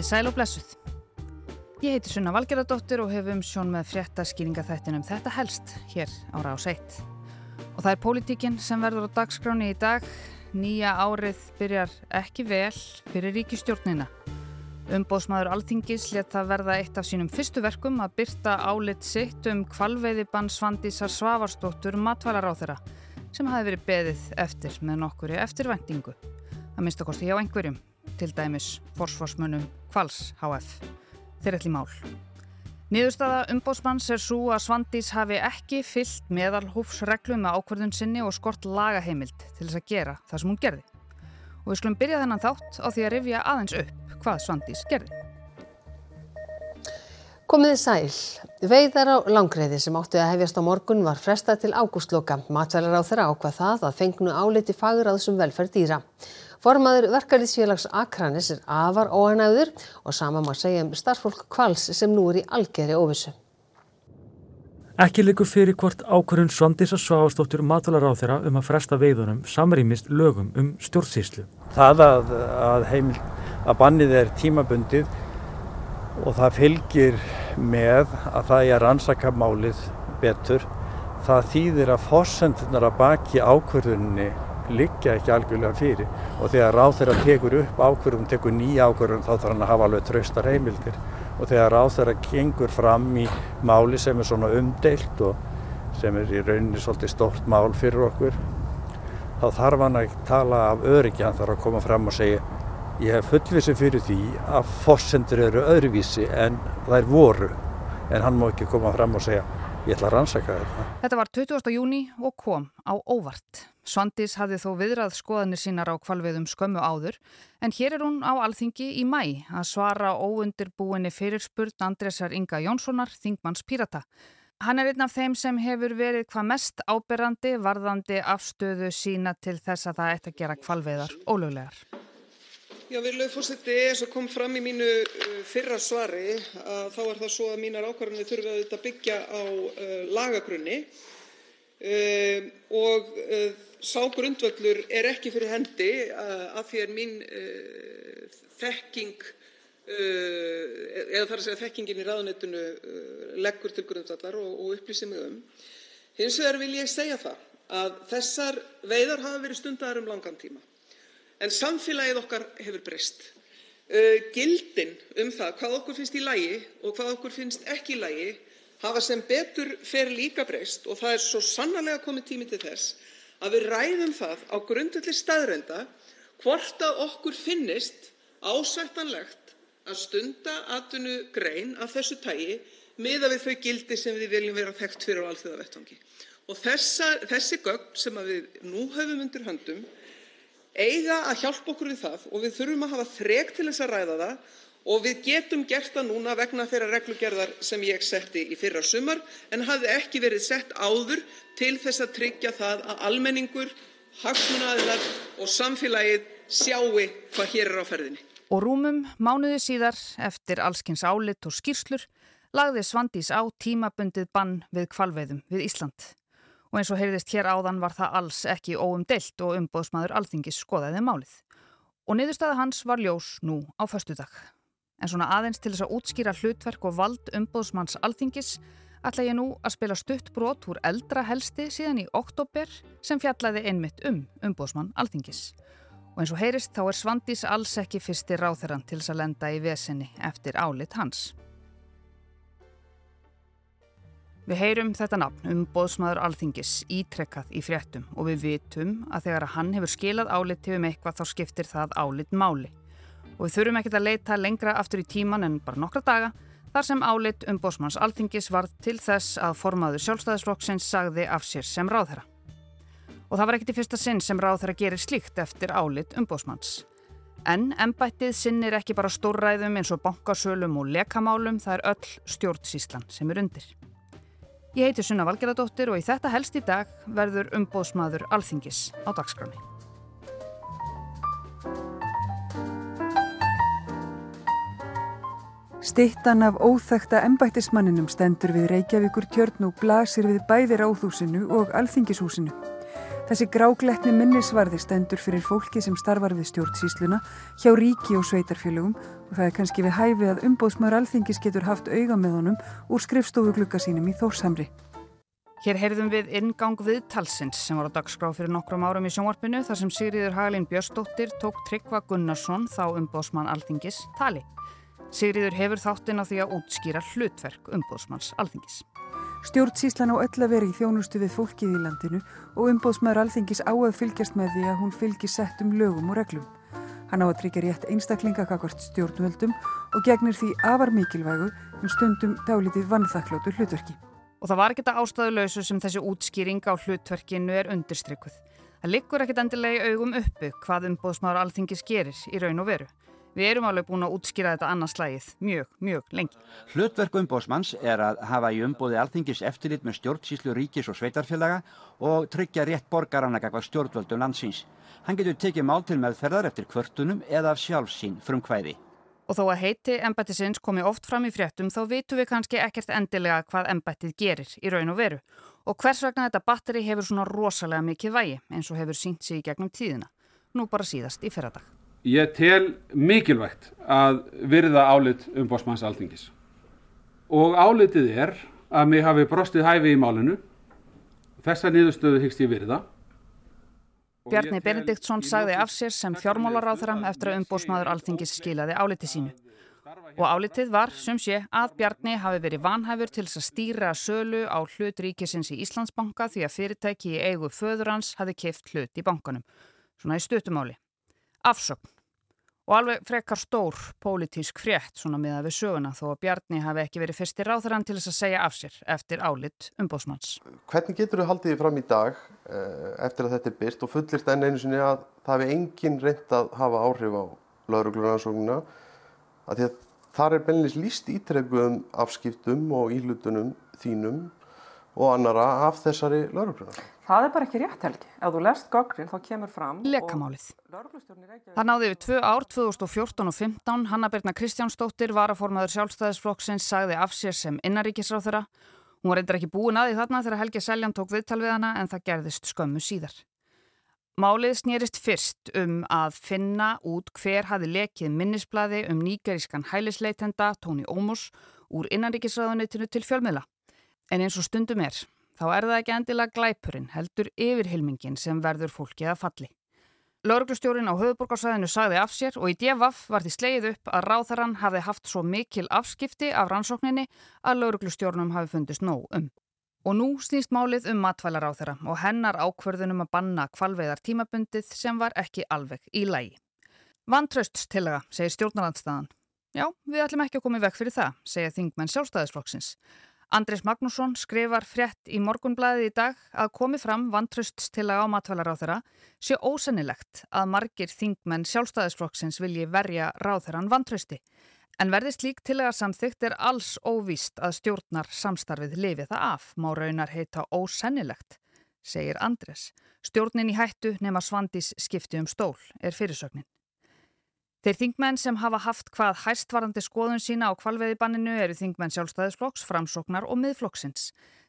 Komið sæl og blessuð. Ég heiti Sunna Valgeradóttir og hefum sjón með frétta skýringa þættinum þetta helst hér ára á seitt. Og það er pólitíkinn sem verður á dagskráni í dag. Nýja árið byrjar ekki vel fyrir ríkistjórnina. Umbóðsmaður Alþingis let það verða eitt af sínum fyrstu verkum að byrta álit sitt um kvalveiðibann Svandísar Svavarsdóttur matvælar á þeirra sem hafi verið beðið eftir með nokkuri eftirvendingu. Það minnst okkosti hjá einhverjum, til dæmis forsvarsmönnum Kvals HF. Þeir ætli mál. Niðurstaða umbóðsmanns er svo að Svandís hafi ekki fyllt meðal húfsreglum með ákverðun sinni og skort lagaheimild til þess að gera það sem hún gerði. Og við skulum byrja þennan þátt á því að rifja aðeins upp hvað Svandís gerði. Komiði sæl. Veiðar á langreiði sem áttu að hefjast á morgun var frestað til ágústloka. Matvælar á þeirra ákvað það að fengnu áliti faguráðsum velferð dýra. Formaður verkefliðsfélags Akranis er afar óanæður og sama má segja um starffólk kvals sem nú er í algeri óvissu. Ekki likur fyrir hvort ákvörðun Svandís að sváastóttur matvælar á þeirra um að fresta veiðunum samrýmist lögum um stjórnsýslu. Það að, að, heimil, að bannið er tímabundið og það fylgir með að það er að rannsaka málið betur. Það þýðir að fórsendunar að baki ákvörðunni liggja ekki algjörlega fyrir og þegar ráð þeirra tekur upp ákvörðum, tekur nýja ákvörðum þá þarf hann að hafa alveg traustar heimildir og þegar ráð þeirra gengur fram í máli sem er svona umdeilt og sem er í rauninni svolítið stórt mál fyrir okkur þá þarf hann að tala af öryggi, hann þarf að koma fram og segja ég hef fullvissi fyrir því að fórsendur eru öðruvísi en þær voru en hann má ekki koma fram og segja ég ætla að rannsaka þetta. Þetta var 20. júni og kom á óvart. Svandís hafði þó viðrað skoðanir sínar á kvalviðum skömmu áður en hér er hún á alþingi í mæ að svara óundirbúinni fyrirspurn Andresar Inga Jónssonar, Þingmanns Pírata. Hann er einn af þeim sem hefur verið hvað mest áberandi varðandi afstöðu sína til þess að það ætti að gera kvalviðar ólöglegar. Já, virðuleg fórseti, eins og kom fram í mínu uh, fyrra svari að þá er það svo að mínar ákvarðanir auðvitað að byggja á uh, lagagrunni og sá grundvöllur er ekki fyrir hendi að því er mín þekking þar að segja þekkingin í ráðuneytinu leggur til grundvallar og, upplýsir mig um. Hins vegar vil ég segja að þessar veiðar hafa verið stundaðar um langan tíma en samfélagið okkar hefur breyst. Gildin um það hvað okkur finnst í lagi og hvað okkur finnst ekki í lagi hafa sem betur fer líka breyst og það er svo sannarlega komið tími til þess að við ræðum það á grundvelli staðrenda hvort okkur finnist ásættanlegt að stunda atvinnugrein af þessu tagi miða við þau gildi sem við viljum vera þekkt fyrir á alþjóðavettvangi. Þessi gögn sem við nú höfum undir höndum eiga að hjálpa okkur við það og við þurfum að hafa þrek til að ræða það og við getum gert það núna vegna þeirrar reglugerðar sem ég setti í fyrra sumar en hafði ekki verið sett áður til að tryggja það að almenningur, hagsmunaaðilar og samfélagið sjáu hvað hér er á ferðinni. Og rúmum mánuði síðar eftir allskins álit og skýrslur lagði Svandís á tímabundið bann við kvalveiðum við Ísland og eins og heyrðist hér áðan var það alls ekki óumdeilt og umbóðsmaður alþingis skoðaði málið. Og niðurstaða hans var ljós nú á föstudag. En svona aðeins til þess að útskýra hlutverk og vald umbóðsmanns alþingis ætla ég nú að spila stutt brot úr eldra helsti síðan í oktober sem fjallaði einmitt um umbóðsmann alþingis. Og eins og heyrist þá er Svandís alls ekki fyrsti ráþeran til þess að lenda í vesenni eftir álit hans. Við heyrum þetta nafn um bóðsmaður alþingis ítrekkað í fréttum og við vitum að þegar hann hefur skilað áliti um eitthvað þá skiptir það álit máli. Og við þurfum ekkert að leita lengra aftur í tíman en bara nokkra daga þar sem álit um bóðsmanns alþingis var til þess að formaður sjálfstæðisflokksins sagði af sér sem ráðherra. Og það var ekkert í fyrsta sinn sem ráðherra gerir slíkt eftir álit um bóðsmanns. En ennbættið sinnir ekki bara stórræðum eins og bankasölum og lekamálum, það er öll stjórnsíslan sem er undir. Ég heiti Sunna Valgeradóttir og í þetta helst í dag verður umbóðsmaður Alþingis á dagskráni. Stittan af óþekta embættismanninum stendur við Reykjavíkur tjörn og blasir við bæði ráðhúsinu og Alþingishúsinu. Þessi grágletni minnisvarði stendur fyrir fólki sem starfar við stjórnsísluna hjá ríki og sveitarfélögum og það er kannski við hæfi að umbóðsmaður alþingis getur haft auga með honum úr skrifstofu glukka sínum í Þórsamri. Hér heyrðum við ingang viðtalsins sem var á dagskrá fyrir nokkrum árum í sjónvarpinu þar sem Sigriður Hagalín Björnsdóttir tók Tryggva Gunnarsson þá umbóðsmann alþingis tali. Sigriður hefur þáttinn á því að útskýra hlutverk umbóðsmanns alþingis. Stjórnsíslan á öll að vera í þjónustu við fólkið í landinu og umbóðsmaður alþingis á að fylgjast með því að hún fylgi settum lögum og reglum. Hann á að tryggja rétt einstaklinga kakvart stjórnvöldum og gegnir því afar mikilvægu en stundum dálítið vannþaklótu hlutverki. Og það var ekkert að ástæðuleysu sem þessi útskýring á hlutverkinu er undirstrykkuð. Það liggur ekkert endilega í augum uppu hvað umbóðsmaður alþingis gerir í raun og veru. Við erum alveg búin að útskýra þetta annars slægið mjög, mjög lengi. Hlutverk umbóðsmanns er að hafa í umbóði alþingis eftirlit með stjórnsíslu ríkis og sveitarfélaga og tryggja rétt borgaranna kakvað stjórnvöldum landsins. Hann getur tekið mál til meðferðar eftir kvörtunum eða af sjálfsín frum hvæði. Og þó að heiti embættisins komi oft fram í fréttum þá vitum við kannski ekkert endilega hvað embættið gerir í raun og veru. Og hvers vegna þetta batteri hefur svona rosalega mikið vægi eins og hefur sínt sig í gegnum tíðina. Nú bara síðast í ferradag. Ég tel mikilvægt að virða álit um bósmanns alþingis. Og álitið er að mig hafi brostið hæfi í málinu. Þessa niðurstöðu hyggst ég virða. Bjarni Benediktsson sagði af sér sem fjármálaráþara eftir að umbósmaður alþingis skilaði áliti sínu. Og álitið var, sem sé, að Bjarni hafi verið vanhæfur til þess að stýra sölu á hlut ríkisins í Íslandsbanka því að fyrirtæki í eigu föður hans hafi keift hlut í bankanum. Svona í stutumáli. Afsökn og alveg frekar stór pólitísk frétt svona miða við söguna þó að Bjarni hafi ekki verið fyrstir ráþarann til þess að segja af sér eftir álit umbóðsmanns. Hvernig getur þú haldið fram í dag eh, eftir að þetta er byrt og fullist enn einu sinni að það hefur engin reynd að hafa áhrif á lauruglunaransóknuna að því að þar er beinleins líst ítrekkuðum afskiptum og ílutunum þínum og annara af þessari lauruglunar. Það er bara ekki rétt helgi. Ef þú lest gögnin þá kemur fram... Lekamálið. Það náði við tvö ár, 2014 og 2015. Hanna Birna Kristjánsdóttir, varaformaður sjálfstæðisflokksins, sagði af sér sem innaríkisráð þeirra. Hún var eitthvað ekki búin aðið þarna þegar Helgi Seljan tók viðtal við hana en það gerðist skömmu síðar. Málið snýrist fyrst um að finna út hver hafi lekið minnisbladi um nýgerískan hælisleitenda Tóni Ómurs úr innaríkisráðunitinu til fjölmiðla. En eins og stundum er, þá er það ekki endilega glæpurinn, heldur yfirhilmingin sem verður fólkið að falli. Lauruglustjórin á höfuborgarsæðinu sagði af sér og í djefaf var því sleið upp að ráþarann hafði haft svo mikil afskipti af rannsókninni að lauruglustjórnum hafi fundist nóg um. Og nú snýst málið um matvælar á þeirra og hennar ákverðunum að banna kvalveiðar tímabundið sem var ekki alveg í lægi. Vantrauststillaga, segir stjórnarlandstæðan. Já, við ætlum ekki að koma í vekk fyrir það, segja þingmenn sjálfstæðisflokksins. Andris Magnússon skrifar frétt í morgunblæði í dag að komi fram vantröststilega á matvælar á þeirra sé ósennilegt að margir þingmenn sjálfstæðisflokksins vilji verja ráþeirann vantrösti. En verðist lík til að samþygt er alls óvíst að stjórnar samstarfið lifi það af, má raunar heita ósennilegt, segir Andres. Stjórnin í hættu nema svandis skipti um stól er fyrirsögnin. Þeir þingmenn sem hafa haft hvað hæstvarandi skoðun sína á kvalveðibanninu eru þingmenn sjálfstæðisflokks, framsóknar og miðflokksins.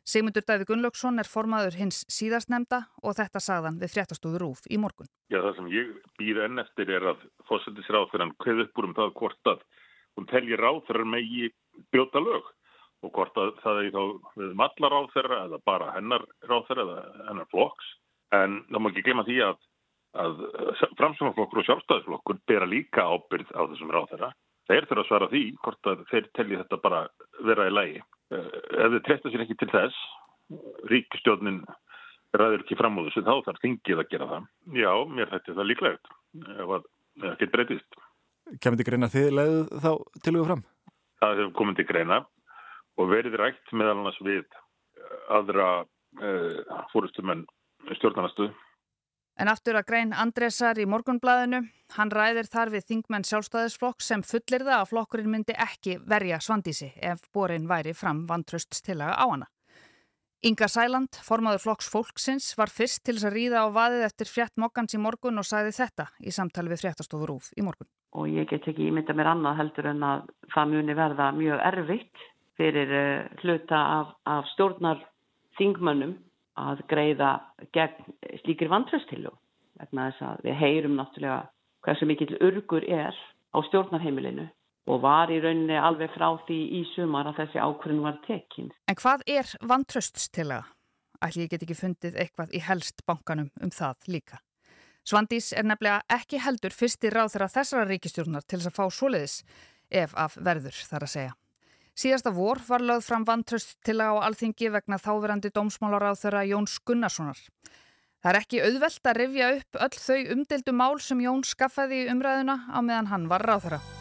Sigmundur Dæði Gunnlaugsson er formaður hins síðastnemda og þetta sagðan við fréttastóður Rúf í morgun. Já, það sem ég býr enn eftir er að fósættis ráþurann hveð upp úr um það hvort að hún telji ráþurann megi brjóta lög og hvort að það er þá við mallar ráþurra eða bara hennar ráþurra eða hennar flokks. En þá má ekki glema því að að eh, framsvonarflokkur og sjálfstæðisflokkur bera líka ábyrð á þessum ráðherra. Þeir þurfa að svara því hvort að þeir telli þetta bara vera í lægi. Eh, ef þeir treysta sér ekki til þess, ríkistjónin ræður ekki fram á þessu, þá þarf þingið að gera það. Já, mér þetta er það líklegt ef það getur breytist. Kemur þetta greina þið leiðu þá til og fram? Það hefur komið til greina og verið rægt meðal annars við aðra uh, fórustumenn stjórnarnastuð En aftur að grein Andresar í morgunblæðinu, hann ræðir þar við þingmenn sjálfstæðisflokk sem fullir það að flokkurinn myndi ekki verja svandísi ef borin væri fram vantrauststillaga á hana. Inga Sæland, formaður flokks fólksins, var fyrst til þess að ríða á vaðið eftir frétt mokkans í morgun og sagði þetta í samtali við fréttastofur úf í morgun. Og ég get ekki ímynda mér annað heldur en að það muni verða mjög erfitt fyrir uh, hluta af, af stjórnar þingmönnum að greiða gegn slíkir vantröstillu vegna þess að við heyrum náttúrulega hversu mikill urgur er á stjórnarheimilinu og var í rauninni alveg frá því í sumar að þessi ákvörðin var tekinn. En hvað er vantröststilega? Ætli ég get ekki fundið eitthvað í helst bankanum um það líka. Svandís er nefnilega ekki heldur fyrsti ráð þeirra þessara ríkistjórnar til þess að fá svoleiðis ef af verður þar að segja. Síðasta vor var lögð fram vantröststilega á alþingi vegna þáverandi dómsmálaráð þeirra Jóns Gunnarssonar. Það er ekki auðvelt að rifja upp öll þau umdeldu mál sem Jón skaffaði í umræðuna á meðan hann var ráð þeirra.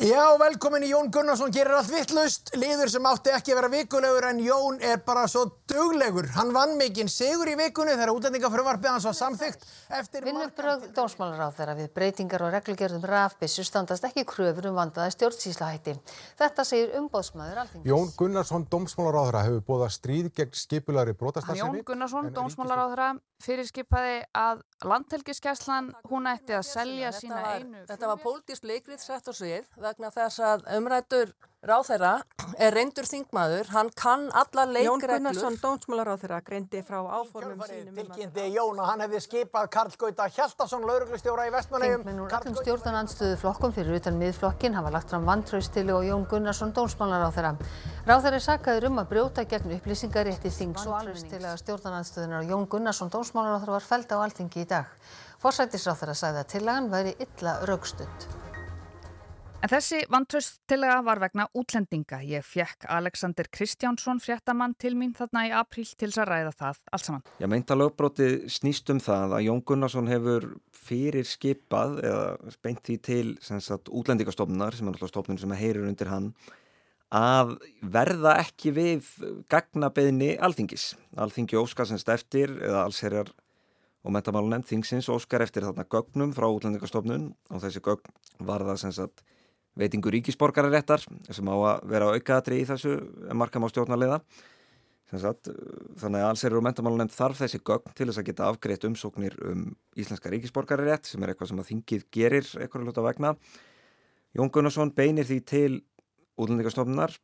Já, velkomin í Jón Gunnarsson, gerir allt vittlust, liður sem átti ekki að vera vikulegur en Jón er bara svo duglegur. Hann vann mikinn sigur í vikunni þegar útlendingafröfarpið hans var samþygt eftir... Vinnubröð dómsmálaráð þeirra við breytingar og reglugjörðum rafbissu standast ekki kröfur um vandaði stjórnsíslahætti. Þetta segir umbóðsmaður alþingis. Jón Gunnarsson, dómsmálaráðra, hefur bóðað stríð gegn skipulari brotastarfsemi. Jón Gunnarsson, dómsmálaráðra, fyrirskipaði að landhelgiskeslan hún ætti að selja sína einu þetta var pólitísk leikrið sett á svið vegna þess að umrættur ráþeira er reyndur þingmaður, hann kann alla Jón leikreglur. Gunnarsson, dómsmálaráþeira, greindi frá áformum sínum. um Tilkynnti Jón að hann hefði skipað Karl Gauta Hjaltason, lauruglustjóra í Vestmannegjum. Þingmenn úr öllum stjórnarandstöðu flokkum fyrir utan miðflokkin hafa lagt fram vantraustilu og Jón Gunnarsson dómsmálaráþeira. Ráþeira er sakaður um að brjóta gegn upplýsingarétti þings og alvegstilega stjórnarandstöðunar og Jón Gunnarsson dómsmálaráþeira var feld á alþingi í dag. Forsættisráþeira sagði að tillagan væri illa raukstutt. En þessi vantrausttilega var vegna útlendinga. Ég fjekk Alexander Kristjánsson fréttamann til mín þarna í apríl til þess að ræða það alls saman. Já, meinta lögbróti snýst um það að Jón Gunnarsson hefur fyrir skipað eða beint því til sagt, útlendingastofnunar sem er náttúrulega stofnun sem heyrir undir hann að verða ekki við gagnabeðni alþingis. Alþingi Óskar semst eftir eða allsherjar og mentamálunemnd þingsins Óskar eftir þarna gögnum frá útlendingastofnun og þessi gögn var það sem sagt veitingu ríkisborgararéttar sem á að vera aukaðatri í þessu markam á stjórnarleiða. Þannig að allserur og mentamálunemnd þarf þessi gögn til þess að geta afgreitt umsóknir um íslenska ríkisborgararétt sem er eitthvað sem að þingið gerir eitthvað hluta vegna. Jón Gunnarsson beinir því til útlendingastofnunar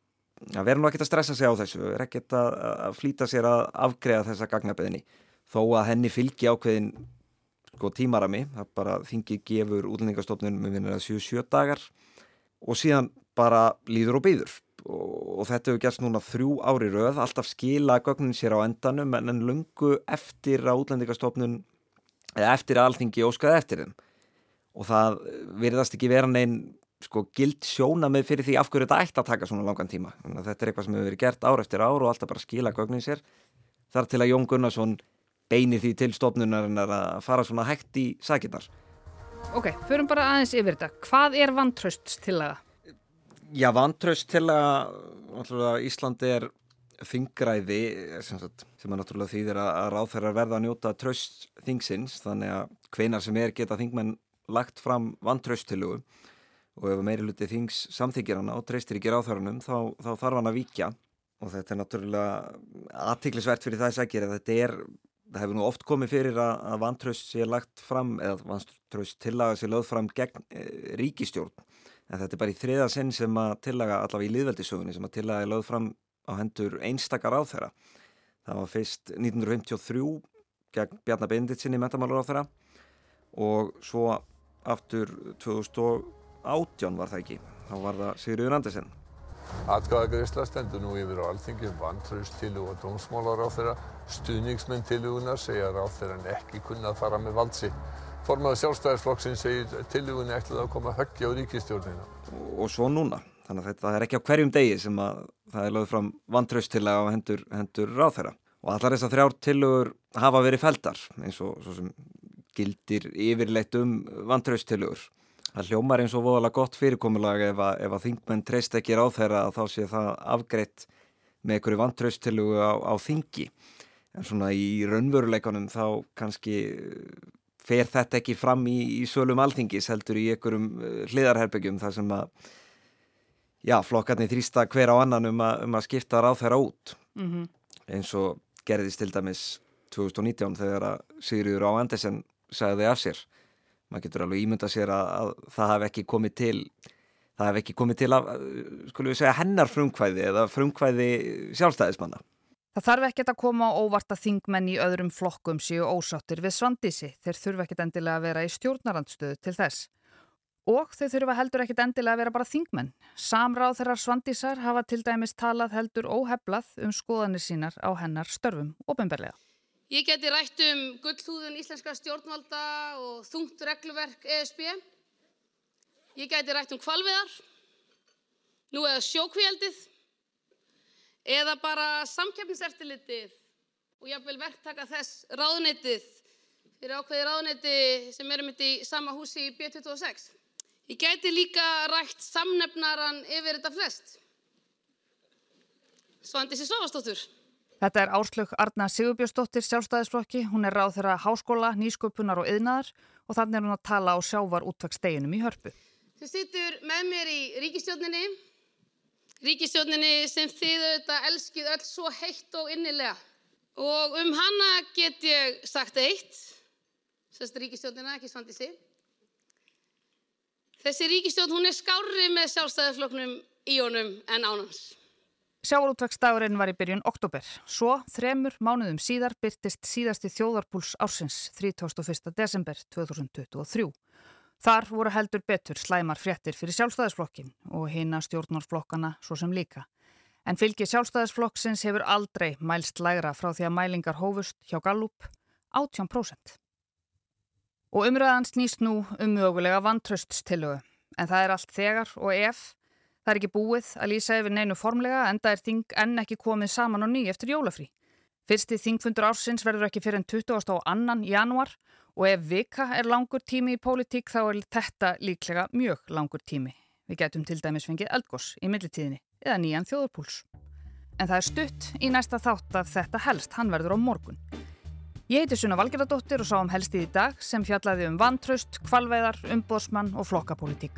að vera nú ekkert að stressa sig á þessu, er ekkert að, flýta sér að afgreiða þessa gagnabeðinni þó að henni fylgi ákveðin sko, tímarami, það bara þingið gefur útlendingastofnun með vinnir að 7-7 dagar og síðan bara líður og býður. Og þetta hefur gerst núna þrjú ári rauð alltaf skila gögnin sér á endanum en en lungu eftir að útlendingastofnun eða eftir að alþingi óskaði eftir þeim. Og það virðast ekki vera neinn sko gild sjóna með fyrir því af hverju þetta ætti að taka svona langan tíma. Þetta er eitthvað sem hefur verið gert ár eftir ár og alltaf bara skila gögnin sér. Þar til að Jón Gunnarsson beinir því til stofnunarinnar að fara svona hægt í sakinnar Ok, förum bara aðeins yfir þetta. Hvað er vantrauststillaga? Já, vantraust til að Íslandi er þingræði sem, sagt, sem er náttúrulega þýðir að, að ráðferðar verða að njóta traust þingsins þannig að hvenar sem er geta þingmenn lagt fram vantrausttilugu og ef meiri luti þings samþykir hana og treystir ekki ráðferðanum þá, þá þarf hann að víkja og þetta er náttúrulega aðtiklisvert fyrir það að segja að þetta er það hefur nú oft komið fyrir að, að vantraust sé lagt fram eða vantraust tillaga sé lögð fram gegn e, ríkistjórn en þetta er bara í þriða sinn sem að tillaga allavega í liðveldisögunni sem að tillaga er lögð fram á hendur einstakar á þeirra það var fyrst 1953 gegn Bjarnar Benditsinni metamálur á þeirra og svo aftur 2018 var það ekki. Þá var það Sigurður Andersen Atkvæðagreysla stendur nú yfir á alþingi um vantraust til og dómsmálar á þeirra stuðningsmenn tilugunar segja að þeirra ekki kunna að fara með valdsi Formaður sjálfstæðisflokksinn segir tilugunni ætlið að koma höggja á ríkistjórnina og svo núna. Þannig að þetta er ekki á hverjum degi sem að það er lögð fram vantraust til að hendur, hendur ráð þeirra og allar þessar þrjár tilugur hafa verið feldar eins og gildir yfirleitt um vantrausttilugur það hljómar eins og voðalega gott fyrirkomulag ef að, ef að þingmenn treyst ekki ráð þeirra þá sé það afgreitt með einhverju vantrausttilugu á, á þingi. En svona í raunveruleikunum þá kannski fer þetta ekki fram í, í sölum alþingis heldur í einhverjum hliðarherbyggjum þar sem að já, flokkarnir þrýsta hver á annan um að, um að skipta ráð þeirra út. Mm -hmm. eins og gerðist til dæmis 2019 þegar að Sigurður á Andersen sagði af sér maður getur alveg ímynda sér að, að það hef ekki komið til það hef ekki komið til að skulum við segja hennar frumkvæði eða frumkvæði sjálfstæðismanna Það þarf ekkert að koma á óvart að þingmenn í öðrum flokkum séu ósáttir við svandísi. Þeir þurfa ekkert endilega að vera í stjórnarandstöðu til þess. Og þau þurfa heldur ekkert endilega að vera bara þingmenn. Samráð þeirra svandísar hafa til dæmis talað heldur óheflað um skoðanir sínar á hennar störfum ofinberlega. Ég geti rætt um gullhúðun íslenska stjórnvalda og þungt regluverk ESB. Ég geti rætt um kvalviðar, nú eða sjókvíaldið eða bara samkeppniseftirlitið og jafnvel verktaka þess ráðneitið fyrir ákveði ráðneiti sem erum mitt í sama húsi í B26. Ég gæti líka rætt samnefnaran yfir þetta flest. Svandísi Sofastóttur. Þetta er Áslög Arna Sigurbjörnsdóttir sjálfstæðisflokki. Hún er ráð þeirra háskóla, nýsköpunar og yðnaðar og þannig er hún að tala á sjávar útvegssteginum í hörpu. Þú sittur með mér í ríkistjóninni ríkistjóninni sem þið auðvitað elskið öll svo heitt og innilega. Og um hana get ég sagt eitt, sérst ríkistjónina, ekki svandi sig. Þessi ríkistjón, hún er skári með sjálfstæðarfloknum í honum en ánans. Sjávarútvegsdagurinn var í byrjun oktober. Svo, þremur mánuðum síðar, byrtist síðasti þjóðarpúls ársins 31. desember 2023. Þar voru heldur betur slæmar fréttir fyrir sjálfstæðisflokkin og hina stjórnarflokkana svo sem líka. En fylgi sjálfstæðisflokksins hefur aldrei mælst lægra frá því að mælingar hófust hjá Gallup 18%. Og umræðan snýst nú um mögulega vantröststilögu. En það er allt þegar og ef það er ekki búið að lýsa yfir neinu formlega en það er þing enn ekki komið saman og ný eftir jólafrí. Fyrsti þingfundur ársins verður ekki fyrir en 20. og annan januar Og ef vika er langur tími í pólitík þá er þetta líklega mjög langur tími. Við getum til dæmis fengið eldgós í millitíðinni eða nýjan þjóðurpúls. En það er stutt í næsta þátt af þetta helst, hann verður á morgun. Ég heiti Sunna Valgeradóttir og sá um helstið í dag sem fjallaði um vantraust, kvalveiðar, umbóðsmann og flokkapólitík.